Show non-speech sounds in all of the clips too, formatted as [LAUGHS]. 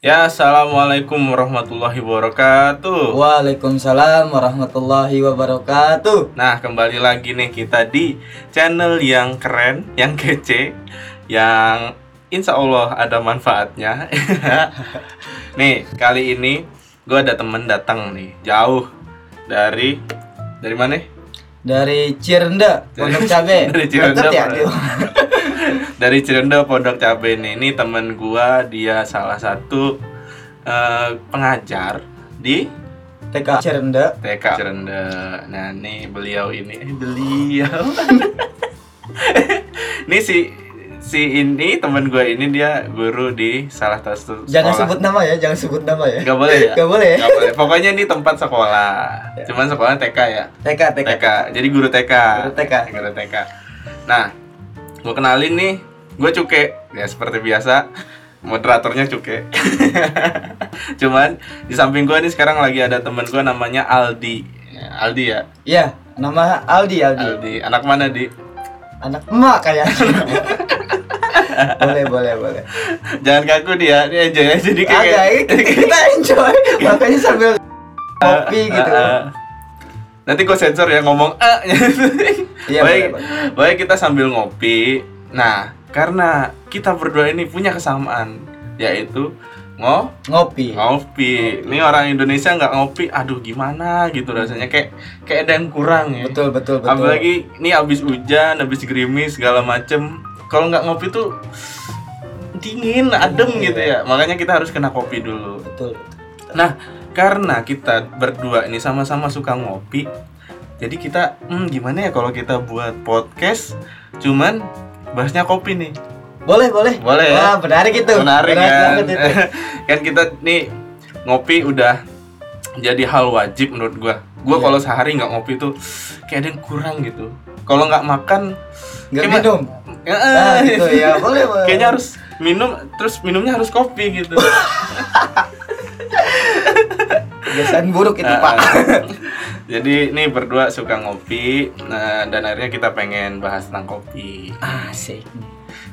Ya, assalamualaikum warahmatullahi wabarakatuh. Waalaikumsalam warahmatullahi wabarakatuh. Nah, kembali lagi nih kita di channel yang keren, yang kece, yang insya Allah ada manfaatnya. [LAUGHS] nih, kali ini gue ada temen datang nih, jauh dari dari mana? Dari Cirende, Pondok Cabe. [LAUGHS] Dari Cirende, ya, [LAUGHS] dari Cirende Pondok Cabe nih. Ini temen gua, dia salah satu eh, pengajar di TK Cirende. TK Cirende. Nah, nih beliau ini, eh, beliau. [LAUGHS] ini si si ini temen gue ini dia guru di salah satu Jangan sekolah. sebut nama ya, jangan sebut nama ya. Gak boleh ya? Gak boleh ya? Gak boleh. Pokoknya ini tempat sekolah. Ya. Cuman sekolahnya TK ya. TK, TK. TK. Jadi guru TK. Guru TK. Guru TK. Nah, gue kenalin nih, gue Cuke. Ya seperti biasa, moderatornya Cuke. [LAUGHS] Cuman di samping gue nih sekarang lagi ada temen gue namanya Aldi. Ya, Aldi ya. Iya, nama Aldi, Aldi. Aldi. Anak mana di? Anak emak kayaknya. [LAUGHS] boleh, boleh, boleh. Jangan kaku dia. Dia enjoy aja jadi kayak. Agak, ini kita enjoy. Makanya sambil kopi [LAUGHS] gitu. Nanti gue sensor ya ngomong ah. Iya, baik, boleh, baik kita sambil ngopi. Nah, karena kita berdua ini punya kesamaan, yaitu ngo Ngopi. ngopi. Ini orang Indonesia nggak ngopi, aduh gimana gitu rasanya kayak kayak ada yang kurang ya. Betul, betul, betul. Apalagi ini abis hujan, abis gerimis segala macem. Kalau nggak ngopi tuh dingin, adem Iya. gitu ya. Makanya kita harus kena kopi dulu. Betul, betul. Nah, karena kita berdua ini sama-sama suka ngopi, jadi kita, hmm, gimana ya kalau kita buat podcast, cuman bahasnya kopi nih. Boleh, boleh. Boleh ya? Wah, menarik itu. Menarik kan? banget itu. [LAUGHS] kan kita nih ngopi udah jadi hal wajib menurut gua. Gua Iya. kalau sehari nggak ngopi tuh kayak ada yang kurang gitu. Kalau nggak makan, Nggak minum. ya, Nah, gitu ya. Boleh, [LAUGHS] boleh. kayaknya harus minum, terus minumnya harus kopi gitu. [LAUGHS] kebiasaan buruk itu, Nah, Pak. Jadi nih berdua suka ngopi, nah, dan akhirnya kita pengen bahas tentang kopi. Asik.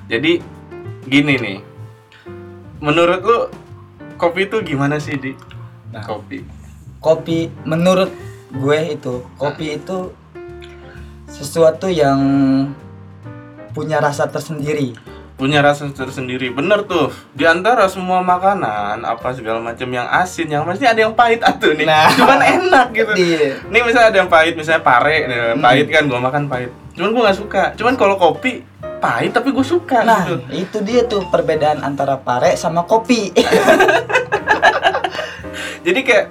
Jadi gini nih, menurut lu kopi itu gimana sih di Nah. kopi? Kopi menurut gue itu, kopi itu sesuatu yang punya rasa tersendiri. Punya rasa tersendiri, bener tuh. Di antara semua makanan apa segala macam yang asin, yang pasti ada yang pahit [LAUGHS] atuh nih. Nah. Cuman enak gitu. Iya. Nih misalnya ada yang pahit, misalnya pare, nih, Hmm. pahit kan gua makan pahit. Cuman gua nggak suka. Cuman kalau kopi pahit tapi gue suka Nah, gitu. itu dia tuh perbedaan antara pare sama kopi. [LAUGHS] Jadi kayak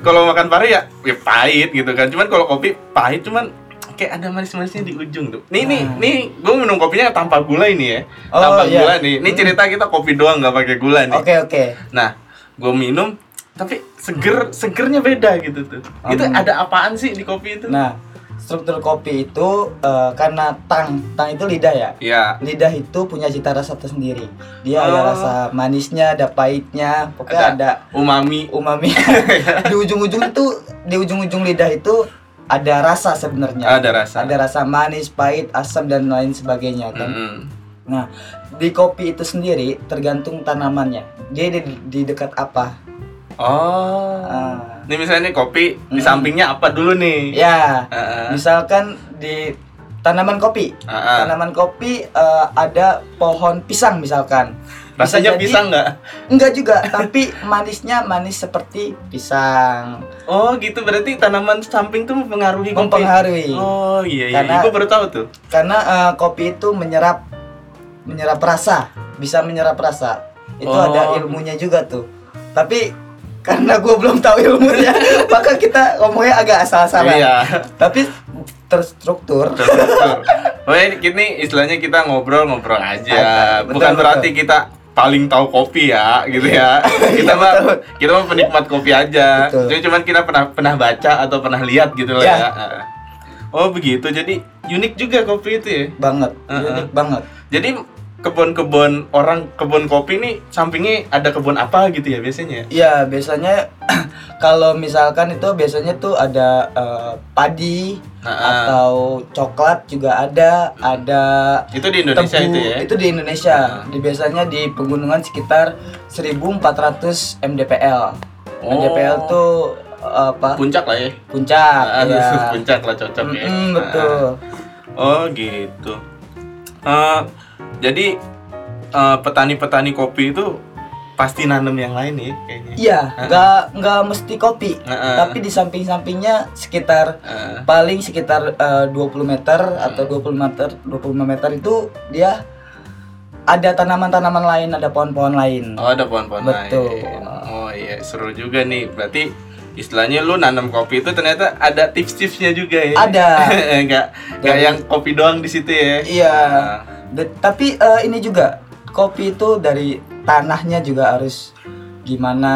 kalau makan pare ya, ya pahit gitu kan. Cuman kalau kopi pahit cuman kayak ada manis-manisnya di ujung tuh. Nih nih Nah. nih, gue minum kopinya tanpa gula ini ya. Oh, tanpa iya. gula nih. Ini Hmm. cerita kita kopi doang nggak pakai gula nih. Oke, oke. Nah, gue minum tapi seger segernya beda gitu tuh. Itu Hmm. ada apaan sih di kopi itu? Nah, struktur kopi itu eh, karena tang, tang itu lidah ya. Ya. Lidah itu punya cita rasa tersendiri. Dia ada Oh. rasa manisnya, ada pahitnya, pokoknya Ada. ada Umami. umami. [LAUGHS] di ujung-ujung itu, di ujung-ujung lidah itu ada rasa sebenarnya. Ada rasa. Ada rasa manis, pahit, asam dan lain sebagainya kan. Mm-mm. Nah, di kopi itu sendiri tergantung tanamannya. Dia di, di dekat apa? Oh. Ah. Ini misalnya kopi di Mm. sampingnya apa dulu nih? Ya, Heeh. misalkan di tanaman kopi. Heeh. Tanaman kopi eh, ada pohon pisang misalkan. Rasanya jadi- pisang nggak? Enggak juga, tapi manisnya manis seperti pisang. Oh gitu berarti tanaman samping tuh mempengaruhi kopi. Mempengaruhi. Oh iya iya. Karena- Gue baru tahu tuh. Karena eh, kopi itu menyerap menyerap rasa, bisa menyerap rasa. Itu Oh. ada ilmunya juga tuh. Tapi karena gue belum tahu ilmunya, [LAUGHS] maka kita ngomongnya agak asal-asalan. Iya. Tapi terstruktur. Terstruktur. Oh ini istilahnya kita ngobrol-ngobrol aja. Betul, Bukan betul. berarti kita paling tahu kopi ya, gitu ya. [LAUGHS] Kita Iya, mah kita mah penikmat kopi aja. Jadi cuman kita pernah pernah baca atau pernah lihat gitu lah Ya. ya. Oh begitu. Jadi unik juga kopi itu ya. banget, Uh-uh. unik banget. Jadi kebun-kebun orang kebun kopi nih sampingnya ada kebun apa gitu ya biasanya? Iya, biasanya [CLEARS THROAT] kalau misalkan itu biasanya tuh ada eh, padi Ah, ah. atau coklat juga ada, ada Itu di Indonesia tebu. itu ya. Itu di Indonesia. Ah. Di biasanya di pegunungan sekitar 1400 mdpl. Oh. mdpl tuh apa? Puncak lah ya. Puncak. Ah, ya. [LAUGHS] Puncak lah cocok ya. Mm-mm, Ah. betul. Oh gitu. Eh, jadi eh, petani-petani kopi itu pasti nanam yang lain nih kayaknya. Iya, nggak nggak mesti kopi, Ah, ah. tapi di samping-sampingnya sekitar Ah. paling sekitar eh, 20 meter atau Hmm. 20 meter 25 meter itu dia ada tanaman-tanaman lain, ada pohon-pohon lain. Oh ada pohon-pohon Betul. lain. Oh iya seru juga nih. Berarti istilahnya lu nanam kopi itu ternyata ada tips-tipsnya juga ya. Ada. [LAUGHS] Enggak enggak yang kopi doang di situ ya. Iya. Ah. Da- tapi eh, ini juga kopi itu dari tanahnya juga harus gimana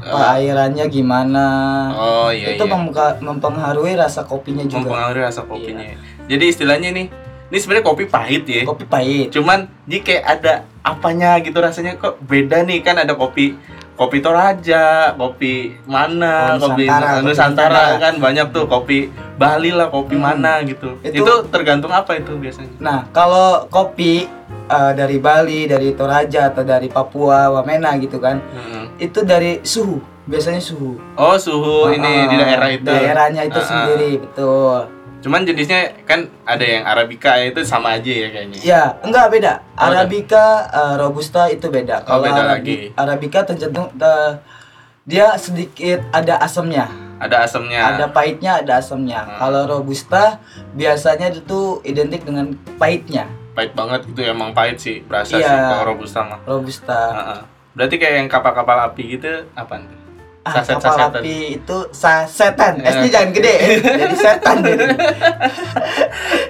Oh. perairannya gimana. Oh iya itu iya. mempengaruhi rasa kopinya juga. Mempengaruhi rasa kopinya. Jadi istilahnya nih, ini sebenarnya kopi pahit ya. Kopi pahit. Cuman dia kayak ada apanya gitu rasanya kok beda nih kan ada kopi kopi Toraja, kopi mana, Oh, kopi Nusantara, Nusantara kan banyak tuh kopi Bali lah, kopi Hmm. mana gitu. Itu, Itu- tergantung apa itu biasanya. Nah, kalau kopi eh, dari Bali, dari Toraja atau dari Papua, Wamena gitu kan, Mm-mm. itu dari suhu, biasanya suhu. Oh suhu ini Ah, di daerah itu. Daerahnya itu Ah, ah. sendiri, betul. Cuman jenisnya kan ada yang Arabica itu sama aja ya kayaknya. Ya, enggak beda. Oh, Arabica, eh, Robusta itu beda. Oh, beda lagi. Arabi- Arabica tercentung eh, dia sedikit ada asamnya. Ada asamnya. Ada pahitnya, ada asamnya. Hmm. Kalau Robusta biasanya itu identik dengan pahitnya. Pahit banget itu emang pahit sih, berasa Iya. sih kalau robusta mah. Robusta. Heeh. Berarti kayak yang kapal-kapal api gitu apa nih? Ah, kapal Saset-sasetan. api itu sasetan. Ya. S-nya jangan gede, [LAUGHS] jadi setan jadi.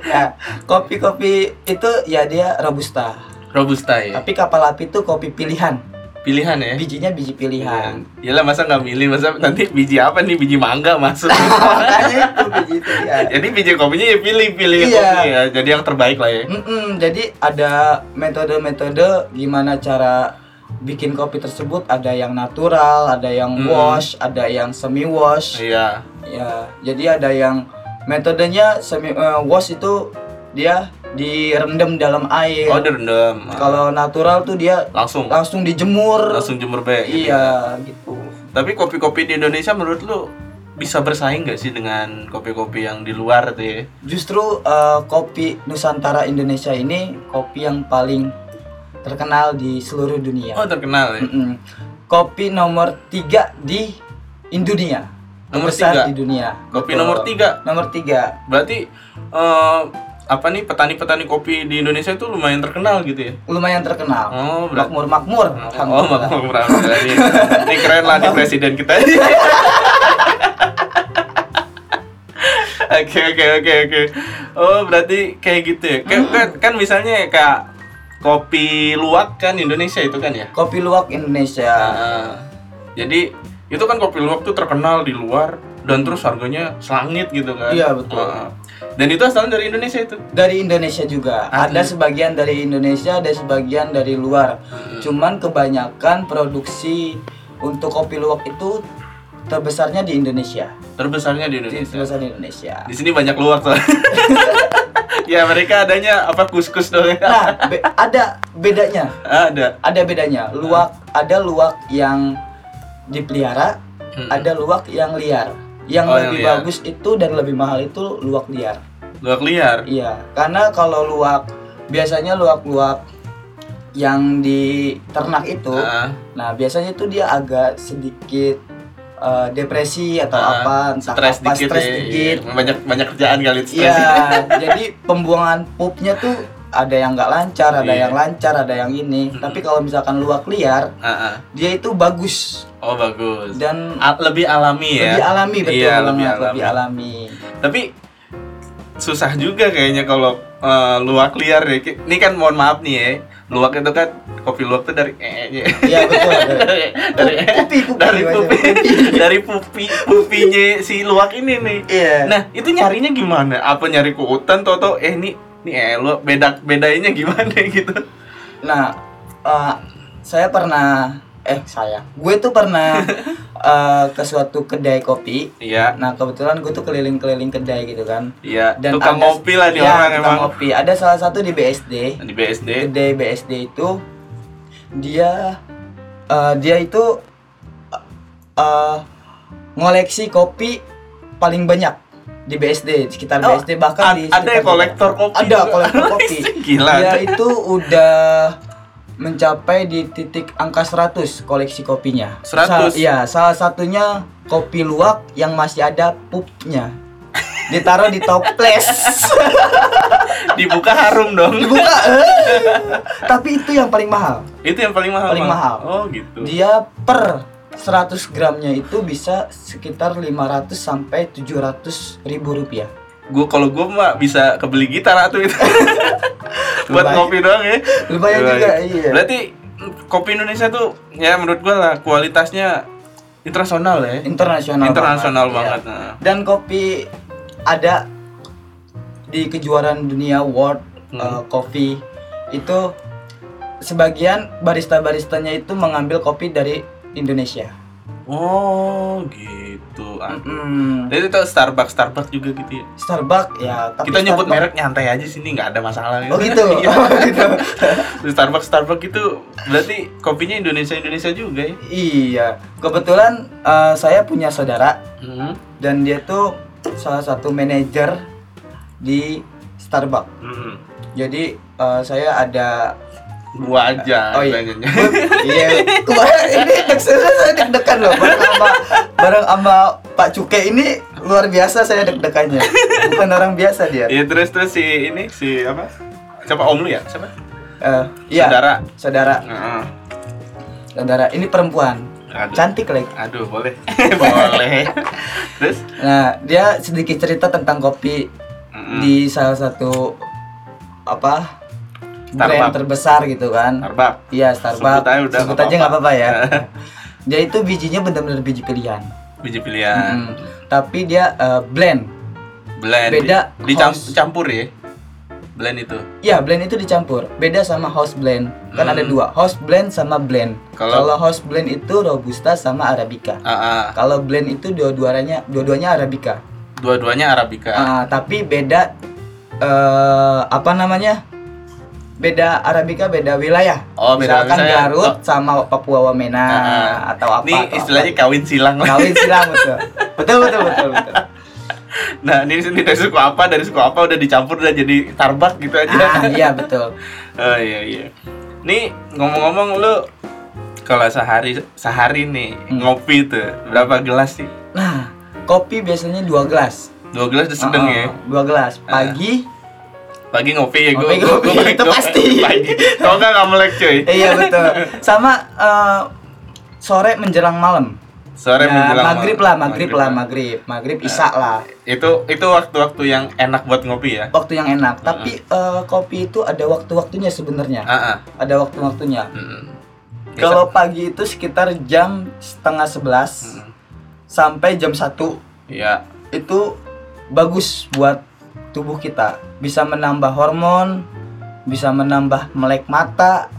nah, [LAUGHS] kopi-kopi itu ya dia robusta. Robusta ya. Tapi kapal api itu kopi pilihan. Pilihan ya. Bijinya biji pilihan. Iyalah masa nggak milih masa nanti biji apa nih biji mangga masuk. [LAUGHS] Itu biji pilihan. Jadi biji kopinya ya pilih-pilih Iya. kopi ya. Jadi yang terbaik lah ya. Mm-mm, jadi ada metode-metode gimana cara bikin kopi tersebut ada yang natural, ada yang Mm. wash, ada yang semi wash. Iya. Ya, jadi ada yang metodenya semi eh, wash itu dia direndam dalam air. Oh direndam. Kalau natural tuh dia langsung langsung dijemur. langsung jemur be. gitu. Iya, gitu. Tapi kopi-kopi di Indonesia menurut lu bisa bersaing gak sih dengan kopi-kopi yang di luar tuh ya? Justru eh, kopi Nusantara Indonesia ini kopi yang paling terkenal di seluruh dunia. Oh terkenal ya. Mm-mm. Kopi nomor tiga di Indonesia. Nomor tiga? di dunia. Kopi Betul. nomor tiga. Nomor tiga. Berarti eh, apa nih petani-petani kopi di Indonesia itu lumayan terkenal gitu ya? Lumayan terkenal. Oh berarti. Makmur makmur. Oh, makmur alhamdulillah. Ini, ini keren lah nih presiden kita. [LAUGHS] Oke oke oke oke. Oh berarti kayak gitu ya. Kayak kan, kan misalnya kayak kopi luwak kan Indonesia itu kan ya. Kopi luwak Indonesia. Nah, jadi itu kan kopi luwak tuh terkenal di luar dan terus harganya selangit gitu kan. Iya, betul. Nah, dan itu asalnya dari Indonesia itu. Dari Indonesia juga. Ah, Ada iya. sebagian dari Indonesia, ada sebagian dari luar. Hmm. Cuman kebanyakan produksi untuk kopi luwak itu terbesarnya di Indonesia. Terbesarnya di Di Indonesia. terbesar di Indonesia. Di sini banyak luwak soalnya. [LAUGHS] ya mereka adanya apa kus-kus doang. Nah, be- ada bedanya. Ada. Ada bedanya. Luwak ada luwak yang dipelihara, Hmm. ada luwak yang liar. Yang Oh, yang lebih liar. bagus itu dan lebih mahal itu luwak liar. Luwak liar. Iya, karena kalau luwak biasanya luwak-luwak yang di ternak itu, Ah, nah biasanya itu dia agak sedikit eh, depresi atau ah, apa, entah stres apa, dikit stres ya. dikit. Banyak banyak kerjaan kali stres. Iya, jadi pembuangan pupnya tuh ada yang nggak lancar, ada Iya. yang lancar, ada yang ini. Mm-mm. Tapi kalau misalkan luwak liar, Ah, ah. dia itu bagus Oh bagus. dan A- lebih alami ya. lebih alami betul Iya, lebih lebih alami. alami. Tapi susah juga kayaknya kalau eh, luwak liar ya. Ini kan mohon maaf nih ya. Luwak itu kan kopi luwak tuh dari ee Iya betul. [LAUGHS] dari dari Pupi, pupi, dari pupi [LAUGHS] dari pupi pupinya si luwak ini nih. Iya. Nah, itu nyarinya gimana? Apa nyari ke hutan toto eh ini ini eh lu beda bedainya gimana [LAUGHS] gitu. Nah, eh, saya pernah eh saya gue tuh pernah [LAUGHS] eh, ke suatu kedai kopi Iya. nah kebetulan gue tuh keliling-keliling kedai gitu kan Iya, dan tukang ada- ngopi lah nih ya, orang tukang emang. ngopi ada salah satu di BSD Di BSD. kedai BSD itu dia eh, dia itu eh, ngoleksi kopi paling banyak di BSD sekitar Oh, BSD bahkan ad- di ada kolektor kopi ada kolektor kopi [LAUGHS] Gila. dia itu udah mencapai di titik angka 100 koleksi kopinya 100? Sa- iya salah satunya kopi luwak yang masih ada pupnya ditaruh di toples [LAUGHS] Dibuka harum dong. dibuka [LAUGHS] eh. tapi itu yang paling mahal Itu yang paling mahal. Paling mahal. Oh, gitu. dia per 100 gramnya itu bisa sekitar 500 sampai 700 ribu rupiah Gue kalau gue mah bisa kebeli gitar tuh itu. [LAUGHS] Buat ngopi doang ya. lumayan juga iya Berarti kopi Indonesia tuh ya menurut gua lah kualitasnya internasional ya. internasional internasional banget, banget. iya. Nah. dan kopi ada di kejuaraan dunia world Hmm. uh, coffee itu sebagian barista-baristanya itu mengambil kopi dari Indonesia. Oh, gitu. Ah. Mm-mm. Jadi itu Starbucks, Starbucks juga gitu ya. Starbucks ya, tapi Kita nyebut Starbucks- merek nyantai aja sini nggak ada masalah Oh gitu. Oh, gitu. [LAUGHS] [LAUGHS] Starbucks, Starbucks itu berarti kopinya Indonesia Indonesia juga ya. iya, kebetulan uh, saya punya saudara Hmm. dan dia tuh salah satu manajer di Starbucks. Hmm. Jadi uh, saya ada Gua aja. Oh, iya. Iya, kemarin ini deg- saya deg-degan loh bareng sama bareng sama Pak Cuke ini luar biasa saya deg-degannya. Bukan orang biasa dia. Iya terus terus si ini si apa? Siapa om lu ya? Siapa? Eh, iya, Saudara. saudara, Heeh. saudara. Ini perempuan, Aduh. cantik lagi. Aduh, boleh. [LAUGHS] boleh. Terus? Nah, dia sedikit cerita tentang kopi Mm-mm. di salah satu apa brand terbesar gitu kan. Starbucks. Iya, Starbucks. Sebut aja udah, Sebut aja nggak apa-apa ya. [LAUGHS] dia itu bijinya benar-benar biji pilihan. Biji pilihan. Mm, Tapi dia eh, blend. Blend. Beda. Dicampur ya. Blend itu. Ya, blend itu dicampur. Beda sama house blend. Kan Hmm. ada dua, house blend sama blend. Kalau- house blend itu robusta sama arabica. Ah, ah. Kalau blend itu dua-duanya dua-duanya arabica. dua-duanya arabica. Ah, tapi beda eh apa namanya? Beda arabica beda wilayah. Oh, beda Misalkan wilayah. Garut Oh. sama Papua Wamena Ah, ah. atau apa. Ini atau istilahnya apa. kawin silang lah. kawin silang [LAUGHS] betul. Betul betul betul betul. Nah, ini sini dari suku apa, dari suku apa udah dicampur udah jadi Starbucks gitu aja. Ah, iya betul. [LAUGHS] Oh iya iya. Nih ngomong-ngomong lu kalau sehari sehari nih Hmm. ngopi tuh berapa gelas sih? Nah, kopi biasanya dua gelas. Dua gelas udah sedang Ah, ya. Dua gelas. Pagi Pagi ngopi ya gue. Ngopi, ngopi, itu pasti. [LAUGHS] Pagi. Kalau nggak nggak melek cuy. Iya betul. [LAUGHS] Sama eh, sore menjelang malam. Sore Ya, menjelang maghrib malam. lah, maghrib, lah, maghrib, maghrib isya lah. Itu itu waktu-waktu yang enak buat ngopi ya. Waktu yang enak. Tapi eh, kopi itu ada waktu-waktunya sebenarnya. Ah, ah. Ada waktu-waktunya. Mm-mm. Kalau pagi itu sekitar jam setengah sebelas Mm. sampai jam satu Iya. itu bagus buat tubuh kita. Bisa menambah hormon, bisa menambah melek mata,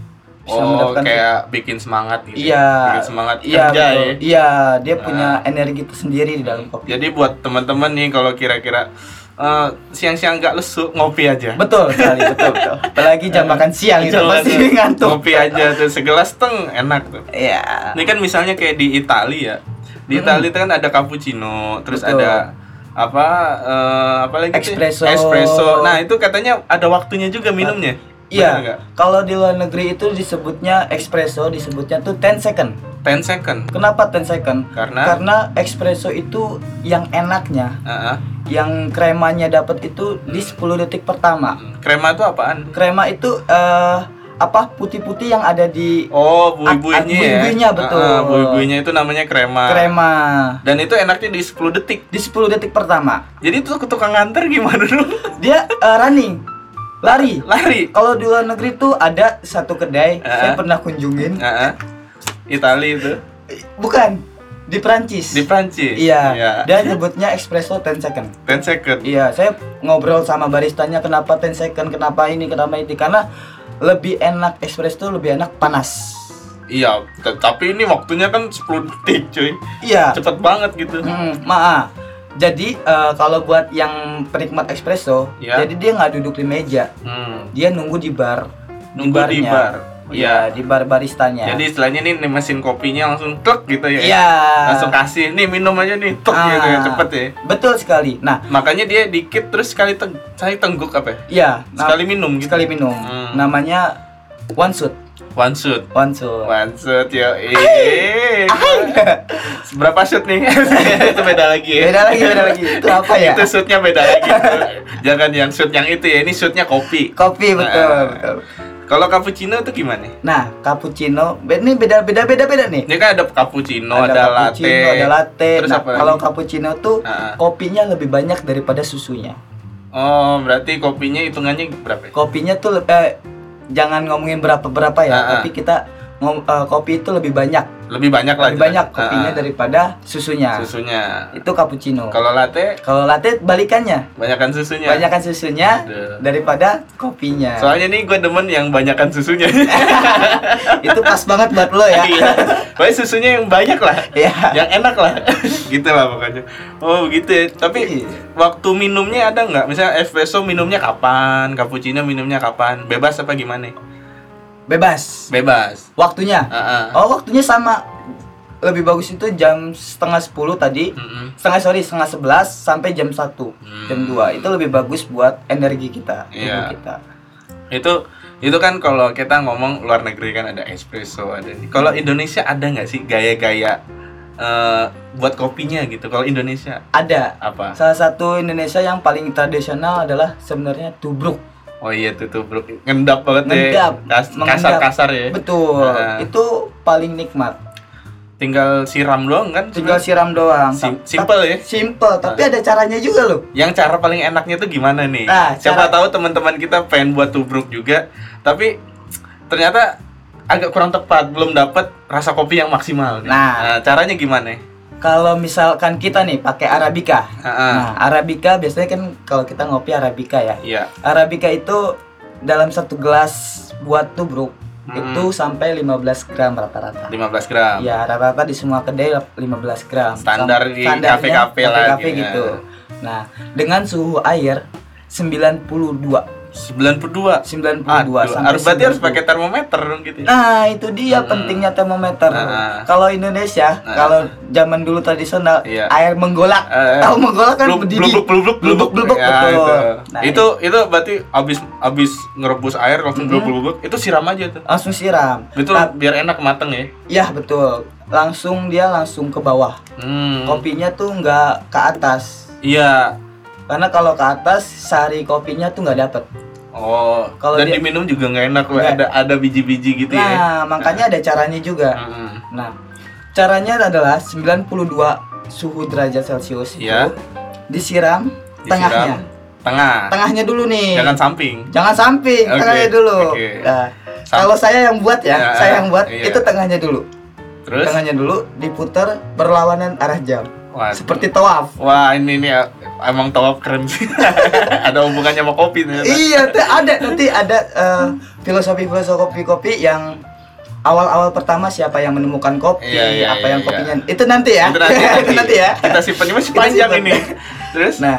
bisa Oh, mendapatkan kayak bikin semangat gitu. Iya. Bikin semangat Iya, kerja ya. Iya, dia punya Nah. energi tersendiri di dalam kopi. Jadi buat teman-teman nih kalau kira-kira eh, siang-siang nggak lesu ngopi aja. Betul sekali, [LAUGHS] betul, betul. Apalagi jam makan siang itu pasti ngantuk. Ngopi aja tuh segelas teng enak tuh. Iya. Ini kan misalnya kayak di Italia ya. Di. Italia itu kan ada cappuccino, terus Betul. ada apa eh, apa lagi? Espresso. Espresso. Nah, itu katanya ada waktunya juga minumnya. Bener Iya. Kalau di luar negeri itu disebutnya espresso, disebutnya tuh 10 second. 10 second. Kenapa 10 second? Karena Karena espresso itu yang enaknya, Ah, ah. yang kremanya dapat itu di 10 detik pertama. krema itu apaan? Krema itu eh apa putih-putih yang ada di Oh, bui-buinya ya. bui-buinya, betul. Ah, bui-buinya itu namanya krema. krema Dan itu enaknya di 10 detik. di 10 detik pertama. Jadi itu ke tukang nganter gimana dulu? Dia eh, running, lari. Lari. Kalau di luar negeri tuh ada satu kedai, Ah. saya pernah kunjungin. Ah, ah. Itali itu Bukan di Prancis. di Prancis. Iya, dia nyebutnya espresso 10 second. 10 second. Iya, saya ngobrol sama baristanya kenapa 10 second, kenapa ini, kenapa ini karena lebih enak espresso lebih enak panas. Iya, tapi ini waktunya kan 10 detik, cuy. Iya. Cepet banget gitu. Hmm, maaf. Jadi eh, kalau buat yang penikmat espresso, Ya. jadi dia nggak duduk di meja, Hmm. dia nunggu di bar. Nunggu di barnya. bar. Iya, di bar baristanya. Jadi istilahnya nih, nih mesin kopinya langsung truk gitu ya. Iya. Langsung kasih, nih minum aja nih, truk Ah. gitu ya, cepet ya. Betul sekali. Nah, Makanya dia dikit terus sekali teng saya tengguk apa ya? iya. nah, Sekali minum gitu. sekali minum. Hmm. Namanya one shot. One shoot. One shot. One shoot yo. Eh. Berapa shoot nih? [LAUGHS] itu beda lagi ya. Beda lagi, beda lagi. Itu apa ya? itu shootnya beda lagi. Jangan yang shoot yang itu ya. Ini shootnya kopi. Kopi betul. Nah. betul. Kalau cappuccino itu gimana? Nah, cappuccino, ini beda beda beda beda nih. Ini kan ada cappuccino, ada, cappuccino, latte. ada latte. Terus nah, apa kalau lagi? cappuccino tuh Ah. kopinya lebih banyak daripada susunya. Oh, berarti kopinya hitungannya berapa? ya? Kopinya tuh eh, jangan ngomongin berapa berapa ya, Ah, ah. tapi kita ngom- eh, kopi itu lebih banyak, Lebih banyak lah. lebih banyak jelas. kopinya Ah, daripada susunya. susunya. Itu cappuccino. Kalau latte Kalau latte balikannya, banyakkan susunya. banyakkan susunya Aduh. daripada kopinya. Soalnya nih gue demen yang banyakkan susunya. [LAUGHS] itu pas banget buat lo ya. Iya. Pokoknya susunya yang banyak lah. Iya. yang enak lah [LAUGHS] gitu lah pokoknya oh gitu ya tapi Iya. waktu minumnya ada nggak misalnya espresso minumnya kapan cappuccino minumnya kapan bebas apa gimana Bebas. bebas Waktunya. Ah. Oh, waktunya sama. Lebih bagus itu jam setengah sepuluh tadi. Mm-mm. Setengah sorry, setengah sebelas sampai jam satu, Hmm. jam 2 Itu lebih bagus buat energi kita, tubuh Iya. kita. itu itu kan kalau kita ngomong luar negeri kan ada espresso ada kalau Indonesia ada nggak sih gaya-gaya eh, buat kopinya gitu kalau Indonesia Ada. apa Salah satu Indonesia yang paling tradisional adalah sebenarnya tubruk. Oh iya tuh tuh bro ngendap banget Ngendap, deh Kas- mengendap. kasar-kasar ya Betul. Nah. Itu paling nikmat. tinggal siram doang kan Tinggal siram doang. Sim- simple ya? Simple, tapi ada caranya juga loh. Yang cara paling enaknya tuh gimana nih? Nah, Siapa cara- tahu teman-teman kita pengen buat tubruk juga, tapi ternyata agak kurang tepat, belum dapat rasa kopi yang maksimal. nih. Nah. caranya gimana? Kalau misalkan kita nih pakai arabica. Ah, Nah, arabica biasanya kan kalau kita ngopi arabica ya. Iya. Arabica itu dalam satu gelas buat tubruk Hmm. itu sampai 15 gram rata-rata. 15 gram. Ya, rata-rata di semua kedai 15 gram. Standar di kafe-kafe lah gitu ya. gitu. Nah, dengan suhu air 92. 92. 92 Aduh, harus berarti harus 90. pakai termometer dong gitu. ya? Nah, itu dia Hmm. pentingnya termometer. Nah. Kalau Indonesia, Nah. kalau zaman dulu tradisional, Iya. air menggolak. Eh, Tahu menggolak kan Blub- berdiri. blubuk blubuk blubuk Blubuk, Ya, betul. itu. Nah, itu itu berarti abis abis ngerebus air langsung blubuk blubuk itu siram aja tuh. langsung siram. Itu Nah, biar enak mateng ya. ya betul. Langsung dia langsung ke bawah. Hmm. Kopinya tuh nggak ke atas. Iya. Karena kalau ke atas sari kopinya tuh nggak dapet. Oh, Kalau dan dia- diminum juga nggak enak, Wak. Nggak. ada ada biji-biji gitu ya. Nah, makanya ada caranya juga. Mm-mm. Nah, caranya adalah 92 suhu derajat Celcius itu Iya. disiram, Disiram. tengahnya. Tengah. Tengahnya dulu nih. Jangan samping. Jangan samping, Oke, tengahnya dulu. oke. Nah, kalau saya yang buat ya, Ya, saya yang buat iya. itu tengahnya dulu. Terus Tengahnya dulu diputar berlawanan arah jam. Waduh. Seperti tawaf. Wah, ini nih ya, emang tawaf keren sih. [LAUGHS] ada hubungannya sama kopi ternyata. iya, ada nanti ada eh, filosofi-filosofi kopi yang awal-awal pertama siapa yang menemukan kopi, Iya, iya, apa iya, yang iya. kopinya. Itu nanti ya. Itu nanti, [LAUGHS] itu nanti ya. Kita simpan ini masih panjang ini. Terus Nah,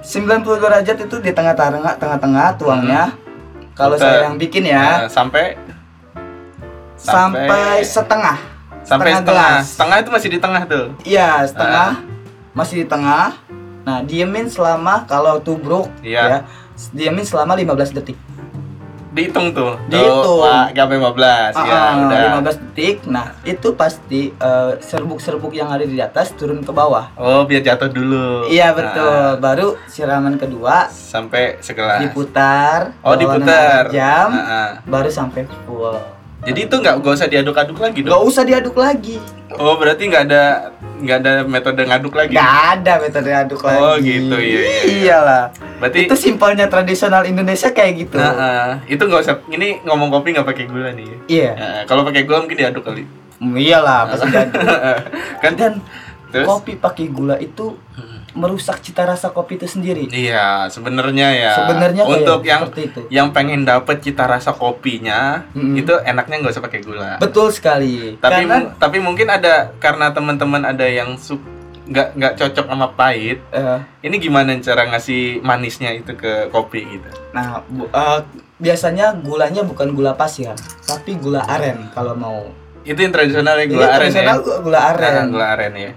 90 derajat itu di tengah-tengah tengah-tengah tuangnya. Kalau Putar. saya yang bikin ya, nah, sampai sampai setengah. Sampai setengah setengah. gelas. Setengah itu masih di tengah tuh. Iya, setengah masih di tengah. Nah, diemin selama kalau tubruk Iya. ya, diemin selama 15 detik. Dihitung tuh. Dihitung. Wah, sampai 15. ya, Ah, udah. 15 detik. Nah, itu pasti eh, serbuk-serbuk yang ada di atas turun ke bawah. Oh, biar jatuh dulu. Iya, betul. Nah, Baru siraman kedua sampai segelas. diputar. Oh, diputar. Jam Ah, ah. baru sampai full. Jadi itu nggak nggak usah diaduk-aduk lagi Gak dong. usah diaduk lagi. Oh, berarti nggak ada nggak ada metode ngaduk lagi. Gak ada metode aduk lagi. Oh, gitu, iya, iya, iya. Iyalah. Berarti Itu simpelnya tradisional Indonesia kayak gitu. Nah, ah. itu nggak usah. Ini ngomong kopi nggak pakai gula nih. Iya. Nah, kalau pakai gula mungkin diaduk kali. Mm, Iyalah, pasti diaduk. [LAUGHS] kan Dan terus kopi pakai gula itu merusak cita rasa kopi itu sendiri. Iya, sebenarnya ya. Sebenarnya kayak untuk yang itu. yang pengen dapet cita rasa kopinya, Mm-mm. itu enaknya nggak usah pakai gula. Betul sekali. Tapi Karena mu- tapi mungkin ada karena teman-teman ada yang su- nggak nggak cocok sama pahit. eh, Ini gimana cara ngasih manisnya itu ke kopi gitu? nah bu- eh, biasanya gulanya bukan gula pasir, tapi gula aren kalau mau. Itu yang tradisional ya Ini gula aren ya. gula aren. Nah, gula aren ya.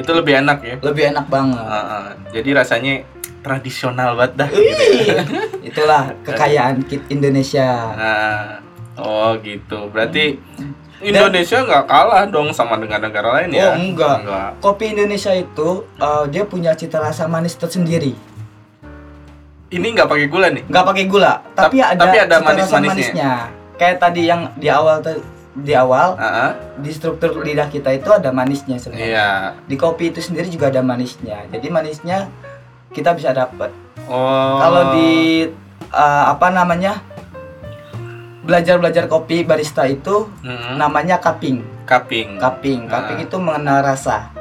Itu lebih enak ya. Lebih enak banget. Heeh. jadi rasanya tradisional banget dah. Ih, [LAUGHS] Itulah kekayaan kit Indonesia. Nah, oh gitu. Berarti Indonesia nggak kalah dong sama dengan negara lain ya? Oh enggak. Enggak. Kopi Indonesia itu eh, dia punya cita rasa manis tersendiri. Ini nggak pakai gula nih. Nggak pakai gula, tapi Tap- ada, tapi ada cita rasa manis-manisnya. manisnya. Kayak tadi yang di awal te- di awal Heeh. di struktur lidah kita itu ada manisnya sebenarnya. Iya. Di kopi itu sendiri juga ada manisnya. Jadi manisnya kita bisa dapat. Oh. Kalau di eh, apa namanya? Belajar-belajar kopi barista itu Mm-mm. namanya cupping. cupping. Cupping. Cupping Ah. itu mengenal rasa.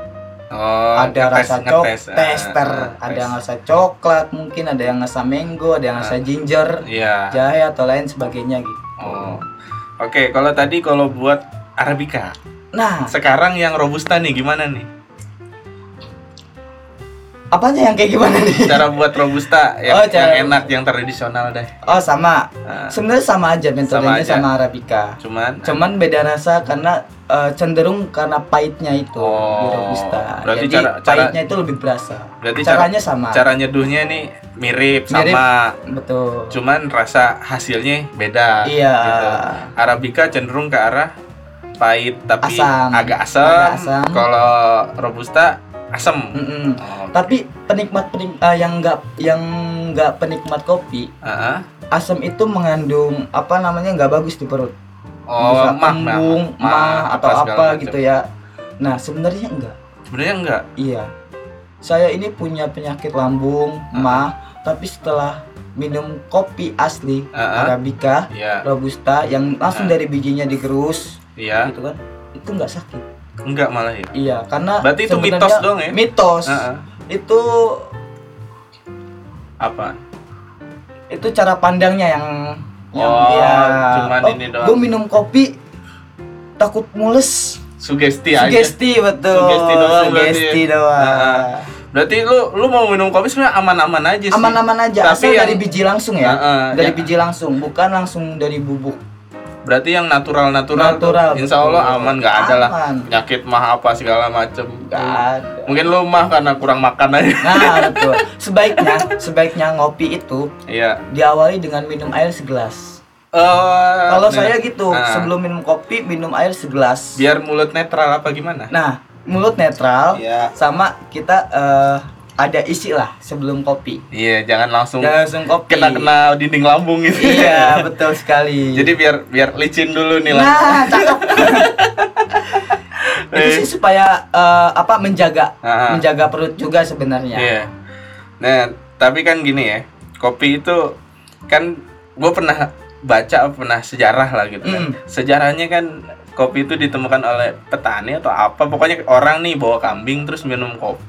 Oh, ada ngetes- rasa cok, ngetes. Tester, ada yang rasa coklat, mungkin ada yang rasa mango, ada yang rasa ginger, Iya. jahe atau lain sebagainya gitu. Oh. Oke, kalau tadi kalau buat arabica. Nah, Sekarang yang robusta nih gimana nih? Apanya yang kayak gimana nih? Cara buat robusta yang, Oh, cara- yang enak, yang tradisional deh. Oh sama, Nah, sebenarnya sama aja metodenya aja. sama, arabica. cuman Cuman beda rasa karena eh, cenderung karena pahitnya itu di Oh, robusta. berarti Jadi cara- cara- pahitnya itu lebih berasa. berarti cara- Caranya sama. cara nyeduhnya nih mirip, Mirip. sama Betul. cuman rasa hasilnya beda Iya. gitu. Arabica cenderung ke arah pahit tapi Asam. agak asam, Agak asam. kalau robusta asam Mm-mm. Oh, Tapi penikmat penik eh, yang nggak yang nggak penikmat kopi ah, ah. asam itu mengandung apa namanya nggak bagus di perut oh bisa mah kembung mah, mah atau apa macam. gitu ya nah sebenarnya enggak sebenarnya enggak iya saya ini punya penyakit lambung Ah. mah tapi setelah minum kopi asli Ah, ah. arabica iya robusta yang langsung Ah. dari bijinya digerus iya gitu kan itu nggak sakit enggak malah ya? Iya karena Berarti itu mitos dong ya? mitos. Ah, ah. itu apa itu cara pandangnya yang yang Oh, ya cuman ini doang. gue minum kopi takut mules. Sugesti aja. Sugesti betul. Sugesti doang sugesti doang. Ah, berarti lu lu mau minum kopi sebenarnya aman-aman aja sih. Aman-aman aja Tapi asal yang- dari biji langsung ya. Ah, ah, dari ya. biji langsung bukan langsung dari bubuk berarti yang natural natural, Natural, insya betul. Allah aman nggak ada lah. Penyakit mah apa segala macem Gak ada. mungkin lu mah karena kurang makan aja. Nah betul. Sebaiknya sebaiknya ngopi itu iya. diawali dengan minum air segelas. Eh, kalau nah, saya gitu ah. sebelum minum kopi minum air segelas. Biar mulut netral apa gimana? Nah mulut netral Iya. sama kita eh, ada isi lah sebelum kopi iya jangan langsung jangan langsung kopi kena kena dinding lambung gitu iya [LAUGHS] betul sekali jadi biar biar licin dulu nih lah nah cakep [LAUGHS] itu sih supaya eh, apa menjaga Ah, ah. menjaga perut juga sebenarnya Iya. Nah, tapi kan gini ya, kopi itu kan gue pernah baca pernah sejarah lah gitu kan. Mm. Sejarahnya kan kopi itu ditemukan oleh petani atau apa, pokoknya orang nih bawa kambing terus minum kopi,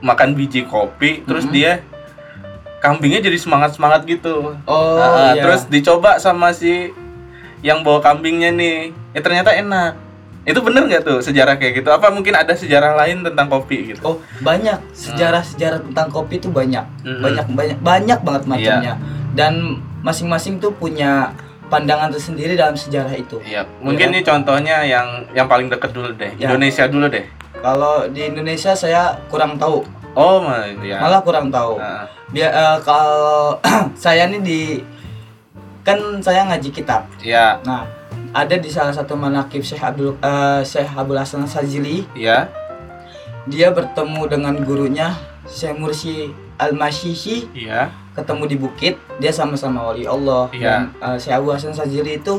makan biji kopi, terus Mm. dia kambingnya jadi semangat semangat gitu. oh Nah, iya. Terus dicoba sama si yang bawa kambingnya nih, ya ternyata enak. Itu bener nggak tuh sejarah kayak gitu? Apa mungkin ada sejarah lain tentang kopi gitu? oh banyak sejarah-sejarah tentang kopi itu banyak Mm-mm. banyak banyak banyak banget Iya. macamnya dan masing-masing tuh punya pandangan tersendiri dalam sejarah itu Iya, mungkin Ya. nih contohnya yang yang paling deket dulu deh, Ya. Indonesia dulu deh. Kalau di Indonesia saya kurang tahu Oh, ma- ya. malah kurang tahu Nah, Biar eh, kalau [CLEARS THROAT] saya nih di kan saya ngaji kitab. ya, Nah, ada di salah satu manakib Syekh Abdul eh, Syekh Abdul Hasan Sajili, ya, dia bertemu dengan gurunya Syekh Mursi Al-Mashishi, iya, ketemu di bukit, dia sama-sama wali Allah. Iya. Dan eh, Syekh Abdul Hasan Sajili itu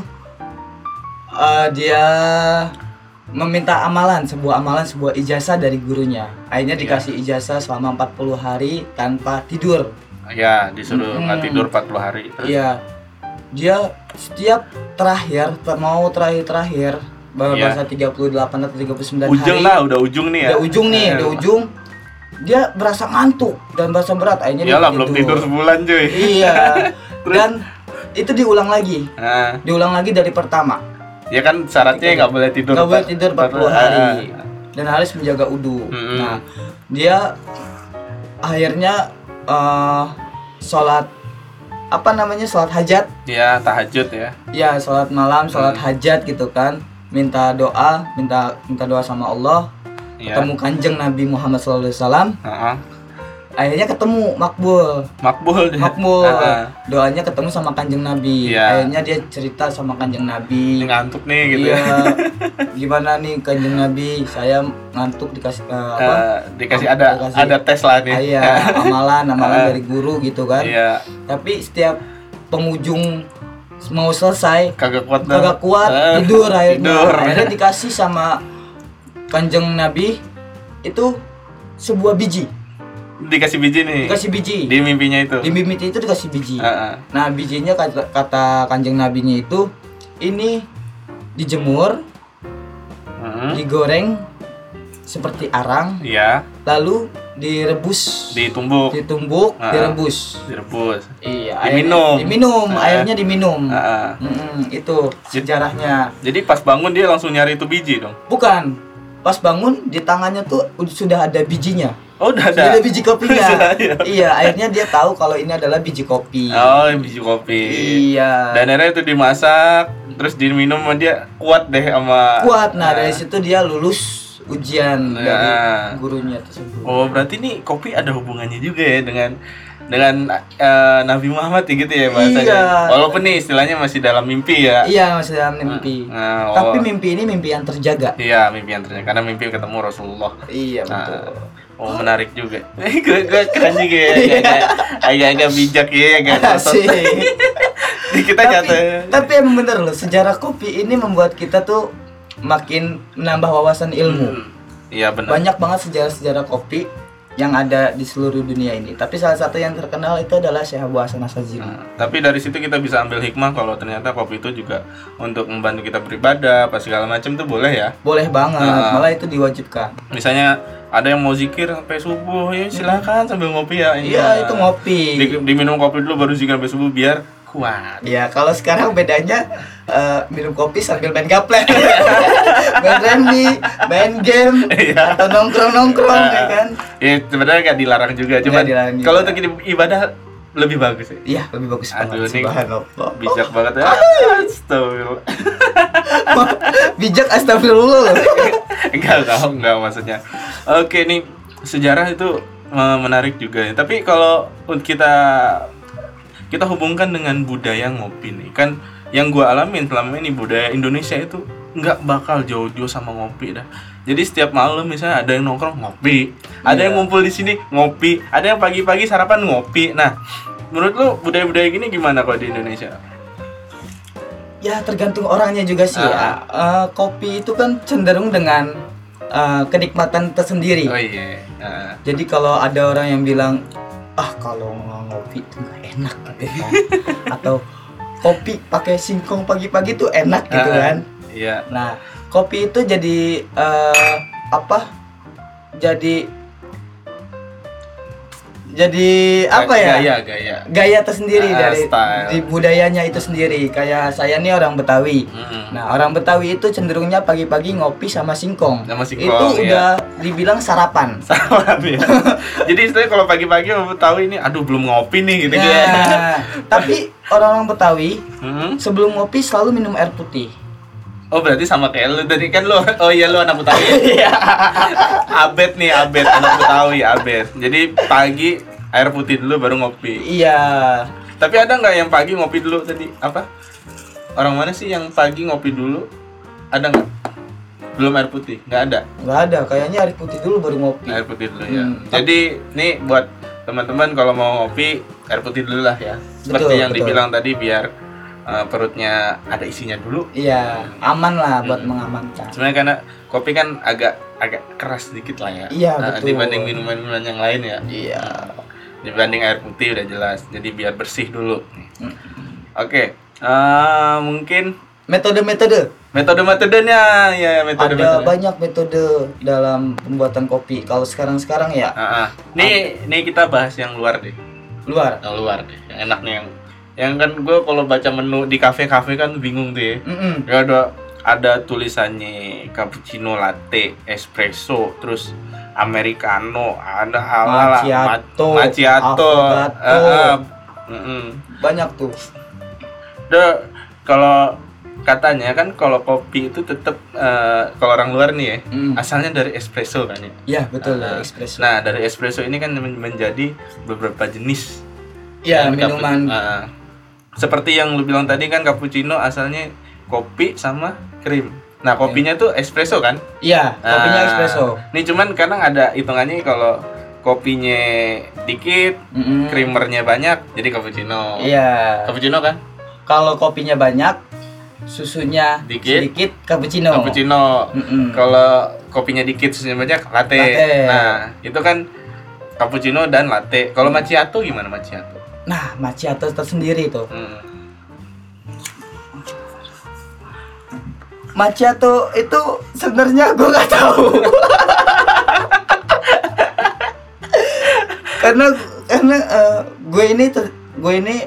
eh, dia meminta amalan, sebuah amalan, sebuah ijazah dari gurunya. Akhirnya Iya. dikasih ijazah selama 40 hari tanpa tidur. ya, disuruh Mm-mm. nggak tidur 40 hari. Terus, Iya. Dia setiap terakhir ter- mau terakhir-terakhir Iya. bahasa 38 atau 39 ujung hari. lah, udah ujung nih ya. Udah ujung nih, Eh, udah ujung. dia berasa ngantuk dan berasa berat akhirnya dia Iyalah belum tidur tidur. sebulan cuy. Iya. [LAUGHS] Dan itu diulang lagi. Nah, Diulang lagi dari pertama. Ya kan syaratnya nggak boleh tidur. Nggak boleh tidur 40 Ah, hari. Dan harus menjaga udu. Mm-mm. Nah, dia akhirnya eh, sholat apa namanya sholat hajat Ya tahajud ya. ya sholat malam sholat Hmm. hajat gitu kan minta doa minta minta doa sama Allah Ya. ketemu kanjeng Nabi Muhammad SAW Heeh. Akhirnya ketemu makbul Makbul dia. makbul [LAUGHS] Heeh. doanya ketemu sama kanjeng Nabi Iya. akhirnya dia cerita sama kanjeng Nabi ngantuk nih gitu iya ya. [LAUGHS] gimana nih kanjeng Nabi saya ngantuk dikasih eh, apa Eh, dikasih ada Dikasih- ada tes lah nih. Ah, iya amalan amalan Eh. [LAUGHS] dari guru gitu kan Iya, tapi setiap penghujung mau selesai kagak kuat kagak kuat Eh, tidur akhirnya tidur. akhirnya dikasih sama kanjeng nabi itu sebuah biji Dikasih biji nih. dikasih biji Di mimpinya itu. di mimpi itu dikasih biji Heeh. nah bijinya kata, kata kanjeng nabinya itu ini dijemur Heeh. digoreng seperti arang Iya, lalu direbus ditumbuk, ditumbuk Ah. direbus direbus. iya Diminum. airnya- diminum Ah. airnya diminum Heeh. Mm, itu sejarahnya Jadi pas bangun dia langsung nyari itu biji dong. Bukan. Pas bangun di tangannya tuh ud- sudah ada bijinya. Oh, udah ada. ada biji kopinya. [LAUGHS] Iya. akhirnya dia tahu kalau ini adalah biji kopi. Oh, biji kopi. Iya. Dan akhirnya itu dimasak, terus diminum sama dia kuat deh sama kuat. Nah, dari situ dia lulus ujian Nah. dari gurunya tersebut. Oh, berarti nih kopi ada hubungannya juga ya dengan dengan eh, Nabi Muhammad ya gitu ya bahasanya. Iya. Walaupun nih istilahnya masih dalam mimpi ya. Iya, masih dalam mimpi. Nah, oh. Tapi mimpi ini mimpi yang terjaga. Iya, mimpi yang ternyata karena mimpi ketemu Rasulullah. Iya, Nah, betul. Oh menarik juga. gue gue keren juga ya. agak- Agak-agak bijak ya, agak Asik. [LAUGHS] Kita tapi, nyata. tapi emang bener loh, sejarah kopi ini membuat kita tuh makin menambah wawasan ilmu. Hmm, Iya benar. banyak banget sejarah-sejarah kopi yang ada di seluruh dunia ini. Tapi salah satu yang terkenal itu adalah Syekh Abu Hasan Asazili. Nah, tapi dari situ kita bisa ambil hikmah kalau ternyata kopi itu juga untuk membantu kita beribadah, apa segala macam tuh boleh ya. Boleh banget, Ah. malah itu diwajibkan. Misalnya ada yang mau zikir sampai subuh ya silakan sambil ngopi ya. Iya, itu ngopi. Di- diminum kopi dulu baru zikir sampai subuh biar kuat. Iya, kalau sekarang bedanya eh, minum kopi sambil main gaplek. [LAUGHS] main remi, main game, Iya. atau nongkrong-nongkrong ya kan. Ya sebenarnya nggak dilarang juga, cuma kalau untuk ibadah lebih bagus ya. Iya, lebih bagus Aduh, banget subhanallah. Bijak banget ya. [LAUGHS] Astagfirullah. [LAUGHS] Bijak astagfirullah. enggak, enggak, enggak maksudnya. Oke nih, sejarah itu eh, menarik juga ya. Tapi kalau untuk kita kita hubungkan dengan budaya ngopi nih, kan yang gua alamin selama ini budaya Indonesia itu nggak bakal jauh-jauh sama ngopi dah. Jadi setiap malam misalnya ada yang nongkrong ngopi, ada Iya. yang ngumpul di sini ngopi, ada yang pagi-pagi sarapan ngopi. Nah, menurut lu budaya-budaya gini gimana kalau di Indonesia? Ya tergantung orangnya juga sih ya. Ah. Eh, kopi itu kan cenderung dengan eh, kenikmatan tersendiri. Oh iya. Nah, Jadi kalau ada orang yang bilang ah kalau ngopi itu nggak enak gitu kan. [LAUGHS] Atau kopi pakai singkong pagi-pagi tuh enak gitu Ah. kan. iya. Nah kopi itu jadi eh, apa? Jadi jadi apa ya? Gaya, gaya. Gaya tersendiri Ah, dari style. di budayanya itu sendiri. Kayak saya nih orang Betawi. Mm-mm. Nah, orang Betawi itu cenderungnya pagi-pagi ngopi sama singkong. Sama singkong, Itu iya. udah dibilang sarapan. [LAUGHS] Sama ya. [LAUGHS] Jadi istilahnya kalau pagi-pagi mau tahu ini, aduh belum ngopi nih gitu ya. Nah, tapi [LAUGHS] orang-orang Betawi Hmm? sebelum ngopi selalu minum air putih. Oh berarti sama kayak lu tadi kan lu [LAUGHS] oh iya lu anak Betawi. [LAUGHS] Iya. abet nih abet anak Betawi abet. Jadi pagi air putih dulu baru ngopi. Iya. Tapi ada nggak yang pagi ngopi dulu tadi apa? Orang mana sih yang pagi ngopi dulu? Ada nggak? Belum air putih, nggak ada. Nggak ada, kayaknya air putih dulu baru ngopi. Air putih dulu ya. Hmm. Jadi nih buat teman-teman kalau mau ngopi air putih dulu lah ya. Seperti Betul, yang betul. dibilang tadi biar uh, perutnya ada isinya dulu. Iya, aman lah buat Hmm. mengamankan. Sebenarnya karena kopi kan agak agak keras sedikit lah ya. Iya, Uh, betul. Dibanding minuman-minuman yang lain ya. Iya. Dibanding air putih udah jelas. Jadi biar bersih dulu. Hmm. Oke, uh, mungkin Metode-metode Metode-metodenya ya metode ada banyak metode dalam pembuatan kopi. Kalau sekarang-sekarang ya Ah, ah. Nih, nih kita bahas yang luar deh. luar. Yang luar deh. Yang enaknya yang yang kan gue kalau baca menu di kafe-kafe kan bingung tuh ya. Mm-mm. Ya ada ada tulisannya cappuccino latte, espresso, terus americano, ada ala Macchiato, macchiato. affogato. Ah, ah. Mm-mm. Banyak tuh. Udah, kalau katanya kan kalau kopi itu tetap eh, kalau orang luar nih ya, Mm. asalnya dari espresso kan ya. Ya betul Ah, dari espresso. Nah, dari espresso ini kan men- menjadi beberapa jenis ya minuman. Seperti yang lu bilang tadi kan cappuccino asalnya kopi sama krim. Nah, kopinya tuh espresso kan? Iya, kopinya Ah, espresso. Nih cuman kadang ada hitungannya kalau kopinya dikit, Mm-mm. creamernya banyak, jadi cappuccino. Iya. Cappuccino kan? Kalau kopinya banyak, susunya Dikit. sedikit cappuccino. Cappuccino. Kalau kopinya dikit susunya banyak, latte. Latte. Nah, itu kan cappuccino dan latte. Kalau macchiato gimana macchiato? Nah, macchiato tersendiri tuh. Hmm. Macchiato itu sebenarnya gue nggak tahu. [LAUGHS] karena karena eh, gue ini ter- gue ini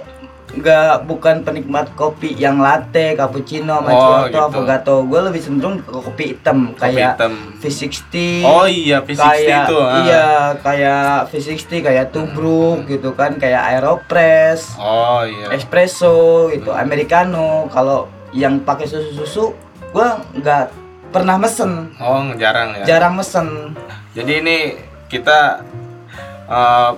nggak bukan penikmat kopi yang latte, cappuccino, macchiato, gitu. affogato. Gue lebih cenderung ke kopi hitam Kopi kayak hitam. V60. Oh iya, V60 kayak itu. ah. iya kayak V60 kayak tubruk gitu kan kayak aeropress Oh iya. espresso gitu americano kalau yang pakai susu susu gua nggak pernah mesen Oh, jarang ya. jarang mesen Jadi ini kita eh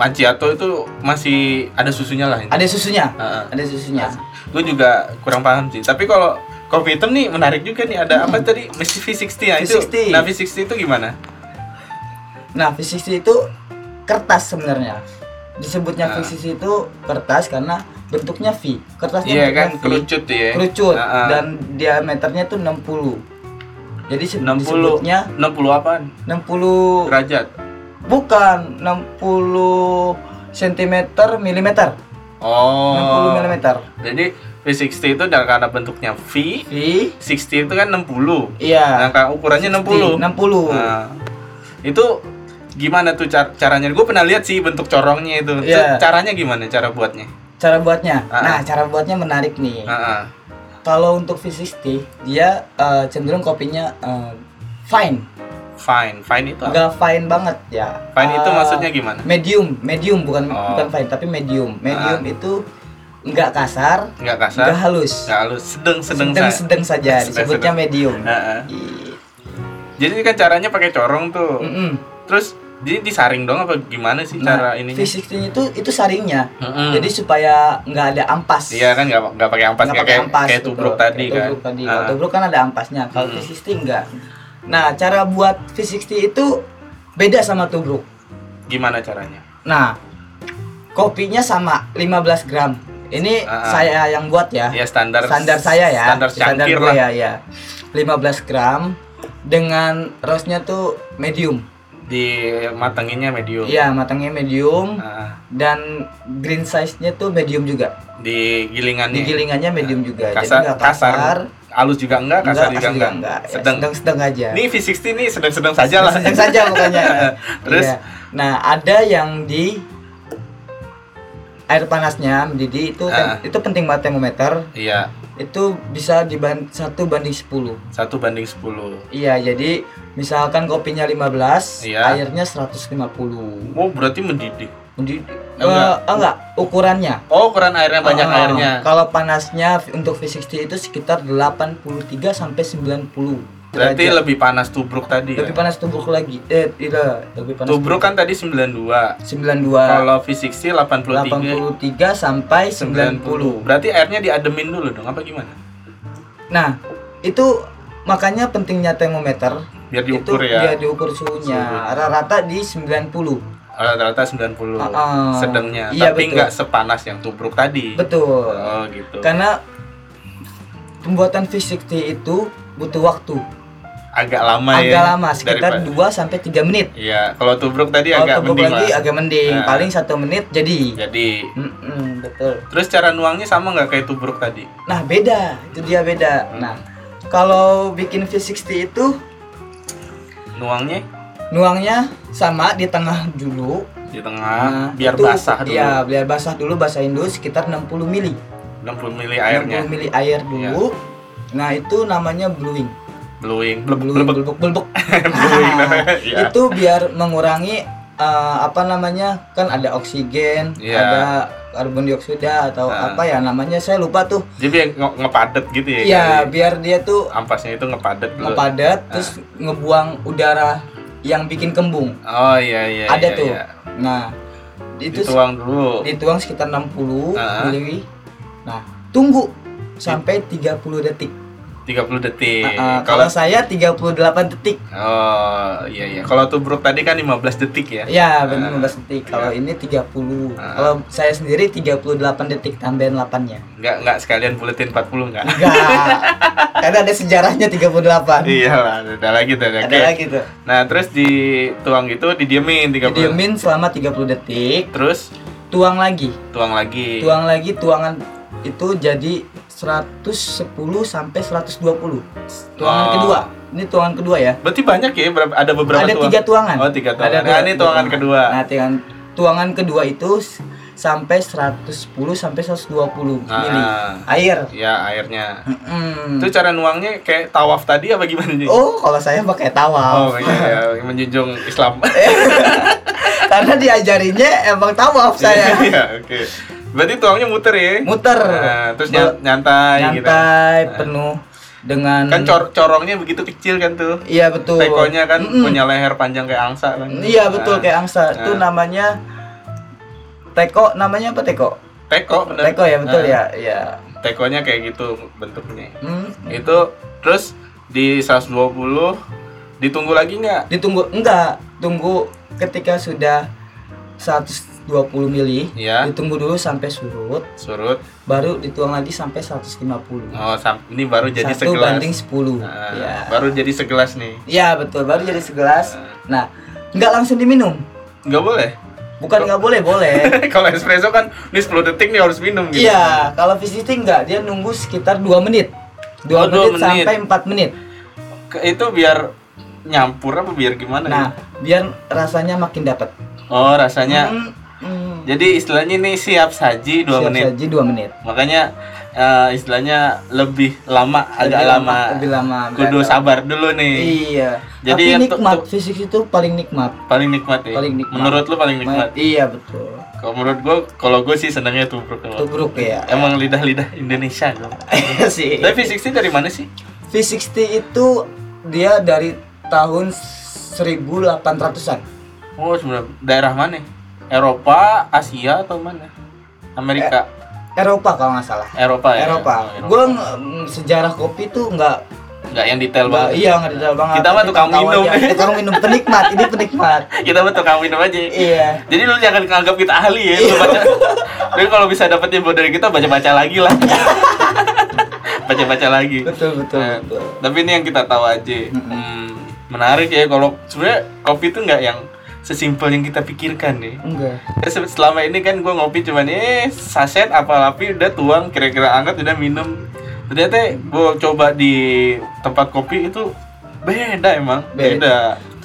macchiato itu masih ada susunya lah ini. ada susunya Heeh. ada susunya Gue juga kurang paham sih. Tapi kalau kopi hitam nih menarik juga nih. Ada apa tadi? Mesti V60 ya itu. V60. Nah V60 itu gimana? nah V60 itu kertas sebenarnya disebutnya Ah. V60 itu kertas karena bentuknya V kertasnya Iya kan V. kerucut ya. kerucut Heeh. dan diameternya tuh 60 jadi se- 60 disebutnya 60 apaan? 60 Derajat. Bukan 60 cm milimeter Oh. 60 mm Jadi V60 itu karena bentuknya V, V 60 itu kan 60. iya Nah, ukurannya 60. 60 Nah, itu gimana tuh car- caranya? Gue pernah lihat sih bentuk corongnya itu. Iya. Caranya gimana? Cara buatnya? cara buatnya Ah. nah cara buatnya menarik nih Heeh. kalau untuk V60 dia eh, cenderung kopinya eh, fine Fine, fine itu apa? enggak fine banget ya Fine itu Eh, maksudnya gimana? medium medium bukan Oh. Bukan fine tapi medium medium itu enggak kasar Nggak enggak kasar, halus nggak halus, sedang sedang sedang sedang saja Sedang- disebutnya sedang. medium Heeh. Ih, Jadi kan caranya pakai corong tuh. mm-mm. Terus jadi disaring dong apa gimana sih Nah, cara ininya? V60 itu itu saringnya Mm-mm. jadi supaya nggak ada ampas Iya kan nggak nggak pakai ampas Nggak kayak pakai kayak, ampas kayak gitu. tubruk tadi Kayak kan. tubruk tadi. Kalau tubruk kan ada ampasnya. Kalau. V60 enggak. Nah, cara buat V60 itu beda sama tubruk. Gimana caranya? Nah, kopinya sama 15 gram. Ini ah. saya yang buat ya. Ya standar Standar saya ya. Standar cangkir gue lah. ya, ya. 15 gram dengan roastnya tuh medium. di matanginnya medium. Iya, matangnya medium Ah, dan green size-nya tuh medium juga. di gilingannya. Di gilingannya medium juga. Kasar, Jadi nggak kasar, kasar. Halus juga enggak, kasar Enggak, juga enggak. enggak. Ya, Sedang. sedang aja. Ini V60 nih sedang-sedang saja lah. Sedang saja pokoknya. [LAUGHS] Terus? Iya. Nah, ada yang di air panasnya mendidih itu Ah. itu penting banget termometer. Iya, Itu bisa diban satu banding 10. satu banding 10. Iya, jadi misalkan kopinya 15, Iya. airnya 150. Oh, berarti mendidih. Mendidih. Enggak. Eh, enggak, ukurannya. Oh, ukuran airnya banyak Ah, airnya. Kalau panasnya untuk V60 itu sekitar 83 sampai 90. Berarti derajat. lebih panas tubruk tadi. lebih ya? panas tubruk lagi. Eh, tidak, lebih panas. Tubruk kan tadi 92. 92. Kalau V60 83. 83 sampai 90. 90. Berarti airnya diademin dulu dong apa gimana? Nah, itu makanya pentingnya termometer. Biar diukur itu ya. Dia diukur suhunya. Suhunya. Rata-rata di 90. Rata-rata 90. Ah, ah. Sedangnya. Iya, Tapi nggak sepanas yang tubruk tadi. Betul. Oh, gitu. Karena pembuatan V60 itu butuh waktu Agak lama ya. agak lama sekitar daripada- 2 sampai 3 menit. Iya, kalau tubruk tadi Kalau agak tubruk mending lagi lah. agak mending, Nah. paling satu menit jadi. Jadi, Mm-mm, betul. terus cara nuangnya sama nggak kayak tubruk tadi? Nah beda, itu dia beda. Hmm. Nah Kalau bikin V60 itu Nuangnya nuangnya sama di tengah dulu. di tengah Nah, biar itu- basah dulu. Iya, biar basah dulu, basahin dulu sekitar 60 mili. 60 mili airnya. Iya. 60 mili air dulu. Nah, itu namanya bluing. Bluing, blebek, blebek. [LAUGHS] Nah, namanya. [LAUGHS] Iya. Itu biar mengurangi eh, apa namanya? Kan ada oksigen, Iya. ada karbon dioksida atau Nah. apa ya namanya? Saya lupa tuh. Jadi biar nge- ngepadet gitu ya. Iya, biar dia tuh Ampasnya itu ngepadet dulu. ngepadat terus ngebuang udara yang bikin kembung. Oh iya iya. ada iya, tuh. iya. Nah, itu Dituang dulu. dituang sekitar 60 Ah. mili. Nah, tunggu sampai 30 detik. 30 detik. Ah, ah, Kalau saya 38 detik. Oh iya iya. Kalau tubruk tadi kan 15 detik ya. Ya, Ah, benar 15 detik. Kalau iya. ini 30. Ah. Kalau saya sendiri 38 detik tambahin 8-nya. Enggak enggak sekalian buletin 40 enggak. Enggak. Karena ada sejarahnya 38. Iya lah, ada lagi tuh. Ada oke. lagi tuh. Nah, terus dituang gitu didiemin 30. Didiemin selama 30 detik, Terus tuang lagi. tuang lagi. Tuang lagi tuangan itu jadi 110 sampai 120. Tuangan Oh. kedua. Ini tuangan kedua ya. Berarti banyak ya, berapa, ada beberapa ada tuang. tiga tuangan. Oh, tiga tuangan. Ada Nah, dua- ini tiga tuangan kedua. Nah, tuangan, tuangan kedua itu sampai 110 sampai 120 Ah. mili air. Ya, airnya. Mm-mm. Itu cara nuangnya kayak tawaf tadi apa gimana sih? Oh, kalau saya pakai Oh, tawaf. iya, iya, menjunjung Islam. [LAUGHS] Karena diajarinnya emang tawaf saya. [LAUGHS] Iya, oke. Berarti tuangnya muter ya? Muter. Nah, terus Ba- ny- nyantai, gitu. Nyantai penuh dengan Kan cor corongnya begitu kecil kan tuh. Iya betul. Tekonya kan Mm-mm. punya leher panjang kayak angsa kan. Iya betul Nah, kayak angsa. Itu Nah. namanya teko. Namanya apa teko? Teko, bener. Teko ya betul Nah, ya. Iya. Tekonya kayak gitu bentuknya. Hmm. Itu terus di 120 ditunggu lagi nggak? Ditunggu enggak, tunggu ketika sudah 120 mili. Iya. Ditunggu dulu sampai surut, Surut. baru dituang lagi sampai 150. Oh, sam- ini baru jadi Satu segelas. banding 10. Nah, ya. Baru jadi segelas nih. Iya betul, baru jadi segelas. Nah, nggak langsung diminum. Nggak boleh. Bukan nggak boleh, boleh. [LAUGHS] Kalau espresso kan ini 10 detik nih harus minum gitu. Iya, kalau visiting enggak, dia nunggu sekitar 2 menit. 2 Oh, dua menit, menit. sampai 4 menit. Ke- Itu biar nyampur apa biar gimana? Nah, ya? biar rasanya makin dapat. Oh, rasanya. Hmm, hmm. Jadi istilahnya ini siap saji 2 Siap menit. saji 2 menit. Makanya eh, istilahnya lebih lama, agak Lebih lama. Lebih lama. Kudu agak- sabar dulu nih. Iya. Jadi Tapi nikmat, fisik itu paling nikmat. Paling nikmat ya. Paling nikmat. Menurut lu paling nikmat. Iya, betul. Kalau menurut gua, kalau gua sih senangnya tubruk. Tubruk ya. Emang lidah-lidah Indonesia dong. Iya [LAUGHS] sih. Tapi V60 dari mana sih? V60 itu dia dari tahun 1800-an. Oh, sebenarnya daerah mana? Eropa, Asia atau mana? Amerika. Eropa kalau nggak salah. Eropa ya. Eropa. Oh, Gue sejarah kopi tuh nggak nggak yang detail Ba- banget. iya nggak detail banget. Kita mah tukang tahu minum. aja. Tukang minum penikmat. Ini penikmat. [LAUGHS] Kita mah tukang minum aja. iya. Jadi lu jangan anggap kita ahli ya. Lu baca. Tapi kalau bisa dapet info dari kita baca-baca lagi lah. [LAUGHS] baca-baca lagi. Betul betul. Nah, betul. tapi ini yang kita tahu aja. Hmm, menarik ya kalau sebenarnya kopi itu nggak yang sesimpel yang kita pikirkan nih. Enggak. Ya, se- selama ini kan gue ngopi cuman eh saset apa api udah tuang kira-kira angkat udah minum ternyata gue coba di tempat kopi itu beda emang beda, Beda.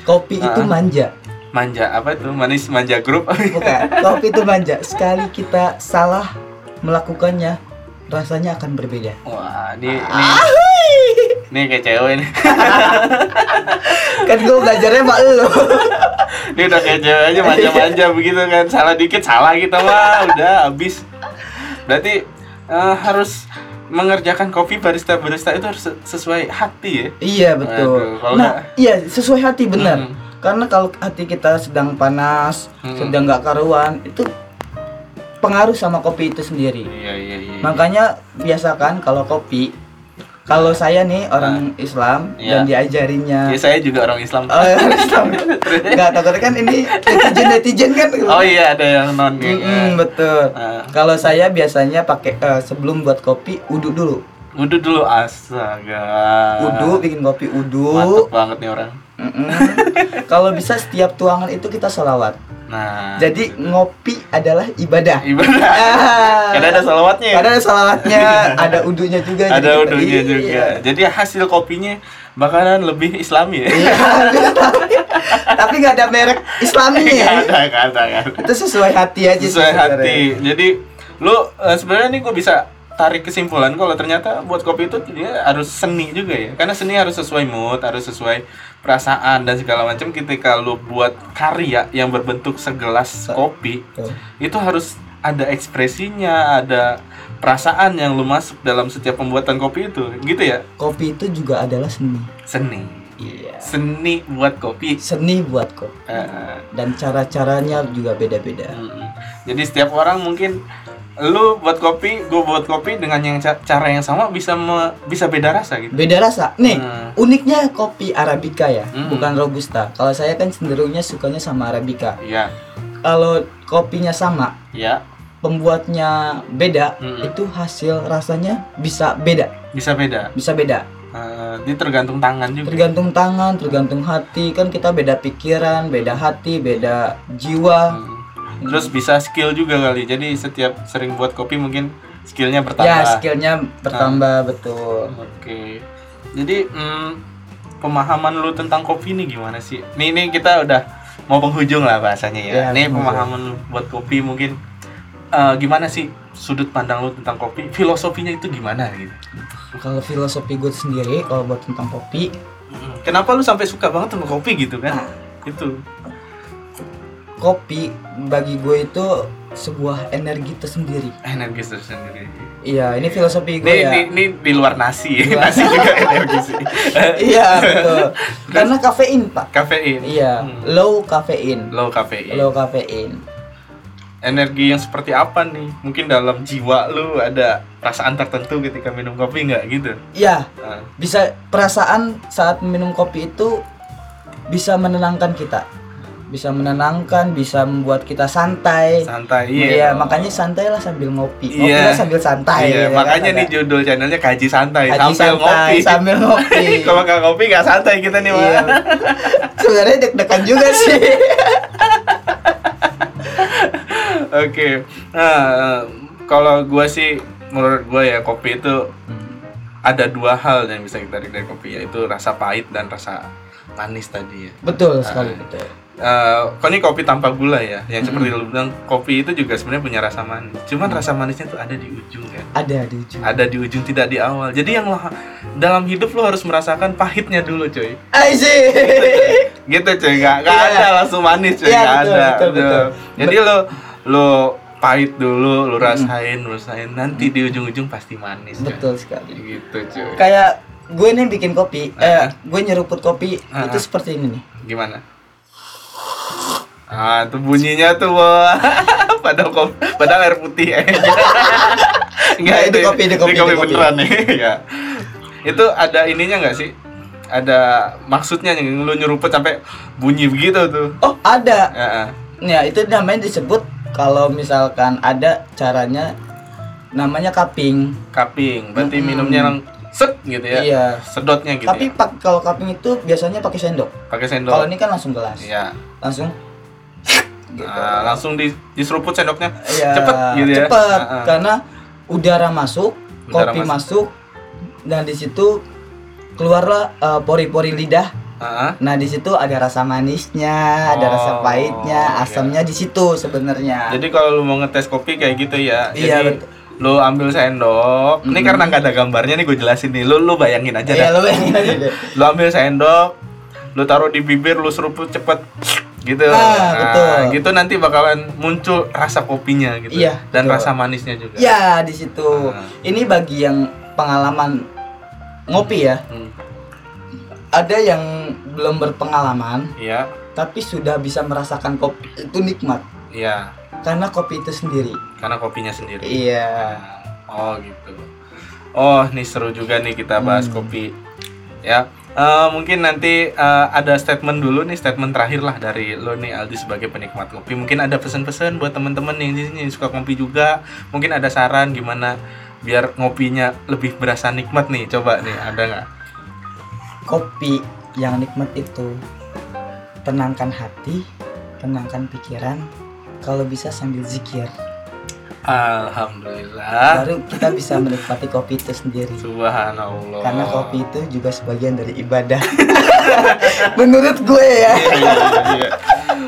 Kopi itu Ah. manja. manja apa itu manis manja grup Bukan. [LAUGHS] Kopi itu manja. Sekali kita salah melakukannya, rasanya akan berbeda. wah ini ini, Ah. ini kayak cewek nih [LAUGHS] Kan gue belajarnya sama lo. ini udah kayak cewek aja manja-manja begitu kan salah dikit salah kita mah udah habis berarti eh, harus mengerjakan kopi barista barista itu harus se- sesuai hati ya Iya betul. Aduh, nah, iya sesuai hati benar. Hmm. Karena kalau hati kita sedang panas, Hmm. sedang nggak karuan, itu pengaruh sama kopi itu sendiri. iya iya iya Makanya biasakan kalau kopi, kalau saya nih orang Islam Iya. dan diajarinnya Ya, saya juga orang Islam. Oh, orang Islam. [LAUGHS] Enggak, takutnya kan ini netizen netizen kan. Oh iya ada yang non ya. Mm-mm, betul. Ah. Kalau saya biasanya pakai eh, sebelum buat kopi uduk dulu. Udah dulu astaga. Uduk bikin kopi uduk. banget nih orang. Mm-mm. Kalau bisa setiap tuangan itu kita sholawat. Nah, Jadi ngopi adalah ibadah. ibadah. Ah. Karena ada salawatnya. ya? Karena ada salawatnya, [LAUGHS] ada udunya juga. ada jadi- udunya iya. juga. Jadi hasil kopinya bakalan lebih islami ya. Iya, [LAUGHS] tapi nggak ada merek Islaminya ya. Gak ada, gak ada, gak ada. Itu sesuai hati aja Sesuai hati. Jadi lu eh, sebenarnya nih gue bisa tarik kesimpulan kalau ternyata buat kopi itu dia harus seni juga ya. Karena seni harus sesuai mood, harus sesuai perasaan dan segala macam. Ketika lu buat karya yang berbentuk segelas kopi, Tuh. itu harus ada ekspresinya, ada perasaan yang lu masuk dalam setiap pembuatan kopi itu, gitu ya. Kopi itu juga adalah seni. Seni. Iya. Seni buat kopi. Seni buat kopi. Eh, Dan cara-caranya juga beda-beda. Mm-mm. Jadi setiap orang mungkin lu buat kopi, gue buat kopi dengan yang ca- cara yang sama bisa me- bisa beda rasa gitu. Beda rasa. Nih, Hmm. uniknya kopi arabica ya, Hmm. bukan robusta. Kalau saya kan cenderungnya sukanya sama arabica. Iya, Kalau kopinya sama, ya pembuatnya beda, Hmm. itu hasil rasanya bisa beda, bisa beda. bisa beda. Eh, dia tergantung tangan juga. Tergantung tangan, tergantung hati. Kan kita beda pikiran, beda hati, beda jiwa. Hmm. Terus bisa skill juga kali. Jadi setiap sering buat kopi mungkin skillnya Ya, bertambah. skillnya bertambah betul. Oke. Jadi mm, pemahaman lu tentang kopi ini gimana sih? Nih nih kita udah mau penghujung lah bahasanya ya. Ya, nih penghujung. pemahaman lu buat kopi mungkin eh, gimana sih sudut pandang lu tentang kopi? Filosofinya itu gimana gitu? Kalau filosofi gue sendiri, kalau buat tentang kopi, Kenapa lu sampai suka banget sama kopi gitu kan? Nah. Itu. Kopi bagi gue itu sebuah energi tersendiri. Energi tersendiri. Iya, ini filosofi gue Nih, ya. nih, nih di luar nasi. Di luar- nasi juga [LAUGHS] energi sih. Iya, betul. [LAUGHS] Karena kafein, Pak. Kafein. Iya, Hmm. low kafein. Low kafein. Low kafein. energi yang seperti apa nih? Mungkin dalam jiwa lu ada perasaan tertentu ketika minum kopi nggak gitu? Iya, Nah, bisa perasaan saat minum kopi itu bisa menenangkan kita. Bisa menenangkan, bisa membuat kita santai. santai Iya, iya. makanya santailah sambil ngopi. Iya. Ngopilah sambil santai. Iya, ya kan? makanya Ada nih judul channelnya kaji santai Haji sambil santai, ngopi. Sambil ngopi. [LAUGHS] Kalau nggak ngopi nggak santai kita nih, Iya. Sebenarnya deg-degan juga sih. [LAUGHS] Oke. Nah, eh, kalau gua sih menurut gua ya kopi itu ada dua hal yang bisa kita tarik dari kopi yaitu rasa pahit dan rasa manis tadi ya. betul sekali, Ah. betul. Eh, kok ini kopi tanpa gula ya, yang seperti lu bilang kopi itu juga sebenarnya punya rasa manis. Cuman rasa manisnya tuh ada di ujung kan, Ada di ujung. ada di ujung tidak di awal. Jadi yang lo, dalam hidup lo harus merasakan pahitnya dulu coy. Asik. [LAUGHS] Gitu coy, nggak nggak Iya. ada langsung manis coy, nggak betul, ada. betul, betul. Jadi lo lo pahit dulu, lo rasain, lo rasain. Nanti di ujung-ujung pasti manis. Betul sekali. Gitu coy. Kayak gue nih bikin kopi, Ah. eh gue nyeruput kopi Ah. itu seperti ini nih. Gimana? Ah, tuh bunyinya tuh wah. [LAUGHS] padahal kopi, padahal air putih [LAUGHS] ya. Enggak, itu kopi, itu kopi, kopi beneran nih. [LAUGHS] ya. Itu ada ininya nggak sih? Ada maksudnya yang lu nyeruput sampai bunyi begitu tuh. Oh, ada. Ya. Ya, itu namanya disebut kalau misalkan ada caranya namanya cupping. Cupping, berarti Mm-mm. minumnya yang set gitu ya. Iya. Sedotnya gitu. Tapi ya. pak kalau cupping itu biasanya pakai sendok. pakai sendok. Kalau ini kan langsung gelas. Iya. Langsung gitu. Nah, langsung di diseruput sendoknya. Iya, cepet gitu ya. Cepet, Ah, ah. karena udara masuk, Udara kopi masuk. masuk. dan di situ keluarlah eh, pori-pori lidah. Ah, ah. Nah, di situ ada rasa manisnya, ada rasa Oh, pahitnya, iya. asamnya di situ sebenarnya. Jadi kalau lu mau ngetes kopi kayak gitu ya. Iya, jadi betul. lu ambil sendok. Ini Mm. karena nggak ada gambarnya nih gue jelasin nih. Lu lu bayangin aja Iya, lo bayangin aja deh. Lu ambil sendok, lu taruh di bibir, lu seruput cepet gitu. Ah, betul. gitu nanti bakalan muncul rasa kopinya gitu. Iya, Dan betul. rasa manisnya juga. Ya, di situ. Ah. Ini bagi yang pengalaman ngopi ya. Hmm. Ada yang belum berpengalaman Iya. tapi sudah bisa merasakan kopi itu nikmat Iya. karena kopi itu sendiri. Karena kopinya sendiri. Iya. Oh gitu. Oh, nih seru juga nih kita bahas Hmm. kopi. Ya, eh, mungkin nanti eh, ada statement dulu nih, statement terakhir lah dari lo nih Aldi sebagai penikmat kopi. Mungkin ada pesan-pesan buat teman-teman yang di suka kopi juga. Mungkin ada saran gimana biar ngopinya lebih berasa nikmat nih. Coba nih, ada nggak? Kopi yang nikmat itu tenangkan hati, tenangkan pikiran. Kalau bisa sambil zikir. Alhamdulillah. Baru kita bisa menikmati kopi itu sendiri. Subhanallah. Karena kopi itu juga sebagian dari ibadah. [LAUGHS] Menurut gue ya. Iya, iya, iya.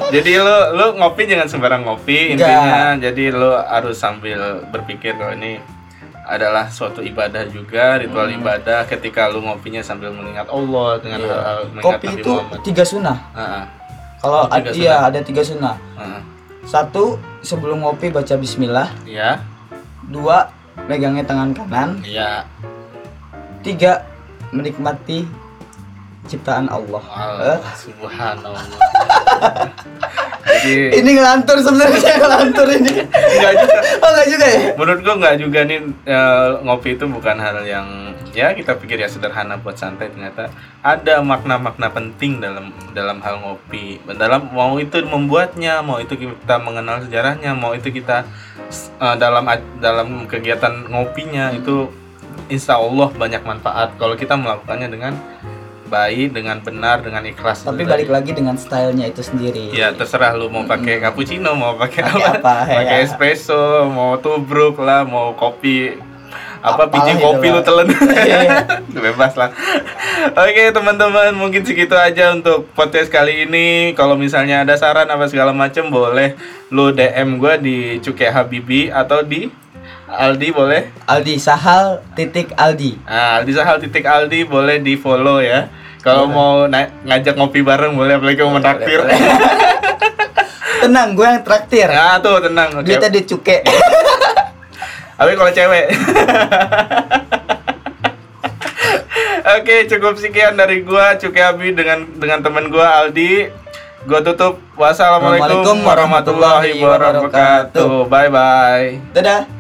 Jadi lu lu ngopi jangan sembarang ngopi intinya. Jadi lu harus sambil berpikir kalau ini adalah suatu ibadah juga, ritual ibadah ketika lu ngopinya sambil mengingat Allah dengan Hmm. Iya. hal-hal mengingat Kopi Nabi itu Muhammad. tiga sunnah. Heeh, Kalau Oh, tiga ad- iya ada tiga sunnah. heeh. Satu sebelum ngopi baca Bismillah. Iya, Dua megangnya tangan kanan. iya. Tiga menikmati ciptaan Allah. Eh, Allah, subhanallah. [LAUGHS] Jadi Ini ngelantur sebenarnya saya [LAUGHS] ngelantur ini. enggak juga Oh enggak juga ya? menurut gua nggak juga nih eh, ngopi itu bukan hal yang ya kita pikir ya sederhana buat santai ternyata ada makna-makna penting dalam dalam hal ngopi. Dalam mau itu membuatnya mau itu kita mengenal sejarahnya mau itu kita eh, dalam dalam kegiatan ngopinya itu insya Allah banyak manfaat. Kalau kita melakukannya dengan baik dengan benar dengan ikhlas. Tapi balik lagi dengan stylenya itu sendiri. Ya terserah lu mau pakai cappuccino, mau pakai Pakai apa, apa, pakai ya. espresso, mau tubruk lah, mau kopi apa biji kopi lu telan [LAUGHS] Iya. [LAUGHS] bebas lah oke teman-teman mungkin segitu aja untuk podcast kali ini kalau misalnya ada saran apa segala macam boleh lu DM gue di Cukai Habibi atau di Aldi boleh Aldi Sahal titik Aldi. Nah, Aldi Sahal titik Aldi boleh di follow ya. Kalau mau na- ngajak ngopi bareng boleh, apalagi mau menraktir. [LAUGHS] Tenang, gue yang traktir. Nah tuh tenang. Oke. Duitnya dicuke. Tapi kalau cewek. [LAUGHS] Oke, cukup sekian dari gua Cuki Abi dengan dengan teman gua Aldi. Gua tutup. Wassalamualaikum Assalamualaikum warahmatullahi warahmatullahi wabarakatuh. Bye bye. Dadah.